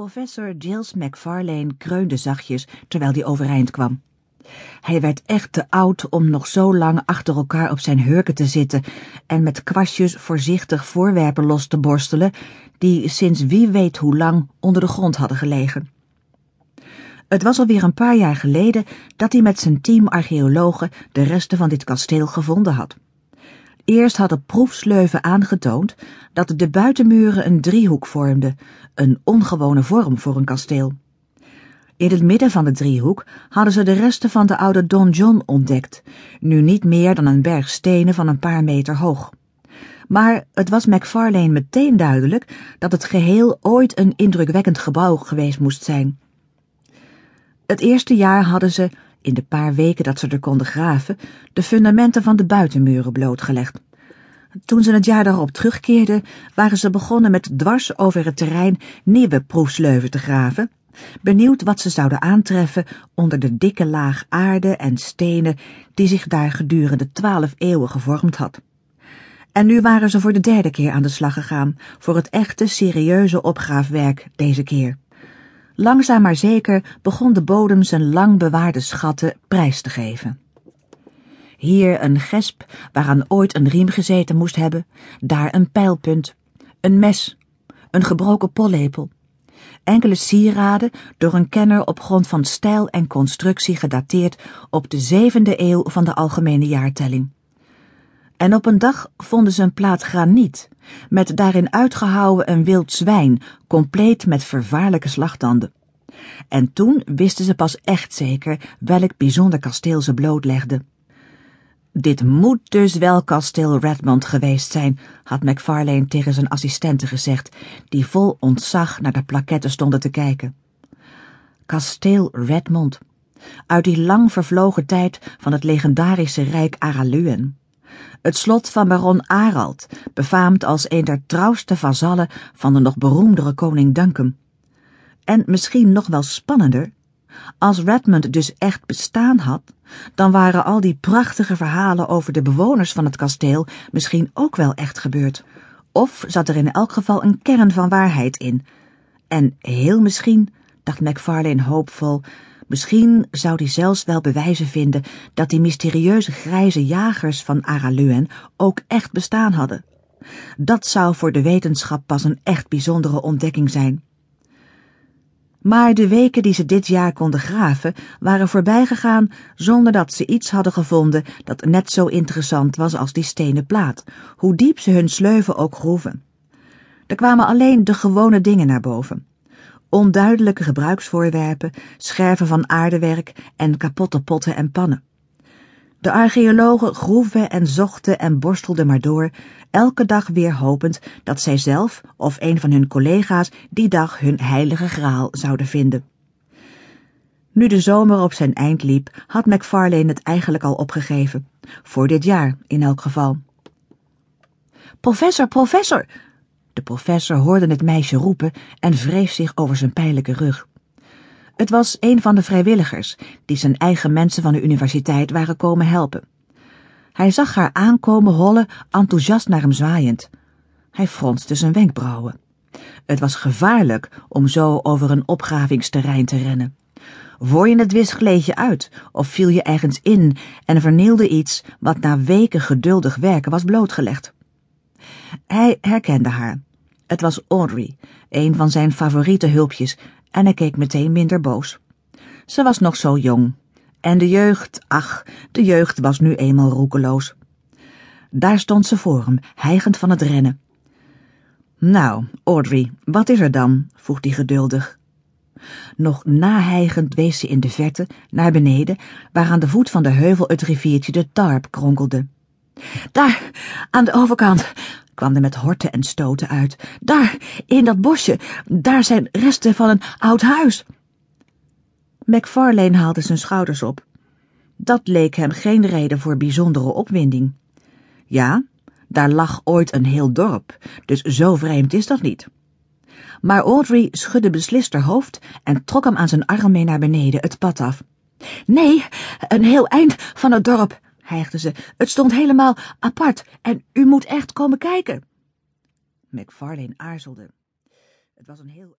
Professor Giles McFarlane kreunde zachtjes terwijl hij overeind kwam. Hij werd echt te oud om nog zo lang achter elkaar op zijn hurken te zitten en met kwastjes voorzichtig voorwerpen los te borstelen die sinds wie weet hoe lang onder de grond hadden gelegen. Het was alweer een paar jaar geleden dat hij met zijn team archeologen de resten van dit kasteel gevonden had. Eerst hadden proefsleuven aangetoond dat de buitenmuren een driehoek vormden, een ongewone vorm voor een kasteel. In het midden van de driehoek hadden ze de resten van de oude donjon ontdekt, nu niet meer dan een berg stenen van een paar meter hoog. Maar het was McFarlane meteen duidelijk dat het geheel ooit een indrukwekkend gebouw geweest moest zijn. Het eerste jaar hadden ze, in de paar weken dat ze er konden graven, de fundamenten van de buitenmuren blootgelegd. Toen ze het jaar daarop terugkeerden, waren ze begonnen met dwars over het terrein nieuwe proefsleuven te graven, benieuwd wat ze zouden aantreffen onder de dikke laag aarde en stenen die zich daar gedurende twaalf eeuwen gevormd had. En nu waren ze voor de derde keer aan de slag gegaan, voor het echte serieuze opgraafwerk deze keer. Langzaam maar zeker begon de bodem zijn lang bewaarde schatten prijs te geven. Hier een gesp waaraan ooit een riem gezeten moest hebben, daar een pijlpunt, een mes, een gebroken pollepel, enkele sieraden door een kenner op grond van stijl en constructie gedateerd op de zevende eeuw van de algemene jaartelling. En op een dag vonden ze een plaat graniet, met daarin uitgehouwen een wild zwijn, compleet met vervaarlijke slagtanden. En toen wisten ze pas echt zeker welk bijzonder kasteel ze blootlegden. Dit moet dus wel kasteel Redmond geweest zijn, had McFarlane tegen zijn assistenten gezegd, die vol ontzag naar de plaketten stonden te kijken. Kasteel Redmond, uit die lang vervlogen tijd van het legendarische rijk Araluen. Het slot van baron Arald, befaamd als een der trouwste vazallen van de nog beroemdere koning Duncan. En misschien nog wel spannender, als Redmond dus echt bestaan had, dan waren al die prachtige verhalen over de bewoners van het kasteel misschien ook wel echt gebeurd. Of zat er in elk geval een kern van waarheid in. En heel misschien, dacht McFarlane hoopvol, misschien zou hij zelfs wel bewijzen vinden dat die mysterieuze grijze jagers van Araluen ook echt bestaan hadden. Dat zou voor de wetenschap pas een echt bijzondere ontdekking zijn. Maar de weken die ze dit jaar konden graven waren voorbijgegaan zonder dat ze iets hadden gevonden dat net zo interessant was als die stenen plaat, hoe diep ze hun sleuven ook groeven. Er kwamen alleen de gewone dingen naar boven. Onduidelijke gebruiksvoorwerpen, scherven van aardewerk en kapotte potten en pannen. De archeologen groeven en zochten en borstelden maar door, elke dag weer hopend dat zij zelf of een van hun collega's die dag hun heilige graal zouden vinden. Nu de zomer op zijn eind liep, had McFarlane het eigenlijk al opgegeven. Voor dit jaar, in elk geval. Professor, professor! De professor hoorde het meisje roepen en wreef zich over zijn pijnlijke rug. Het was een van de vrijwilligers die zijn eigen mensen van de universiteit waren komen helpen. Hij zag haar aankomen hollen, enthousiast naar hem zwaaiend. Hij fronste zijn wenkbrauwen. Het was gevaarlijk om zo over een opgravingsterrein te rennen. Voor je het wist gleed je uit of viel je ergens in en vernielde iets wat na weken geduldig werken was blootgelegd. Hij herkende haar. Het was Audrey, een van zijn favoriete hulpjes, en hij keek meteen minder boos. Ze was nog zo jong. En de jeugd, ach, de jeugd was nu eenmaal roekeloos. Daar stond ze voor hem, hijgend van het rennen. Nou, Audrey, wat is er dan? vroeg hij geduldig. Nog nahijgend wees ze in de verte, naar beneden, waar aan de voet van de heuvel het riviertje de Tarp kronkelde. Daar, aan de overkant, kwam er met horten en stoten uit. Daar, in dat bosje, daar zijn resten van een oud huis. McFarlane haalde zijn schouders op. Dat leek hem geen reden voor bijzondere opwinding. Ja, daar lag ooit een heel dorp, dus zo vreemd is dat niet. Maar Audrey schudde beslist haar hoofd en trok hem aan zijn arm mee naar beneden het pad af. Nee, een heel eind van het dorp, hijgde ze. Het stond helemaal apart en u moet echt komen kijken. McFarlane aarzelde. Het was een heel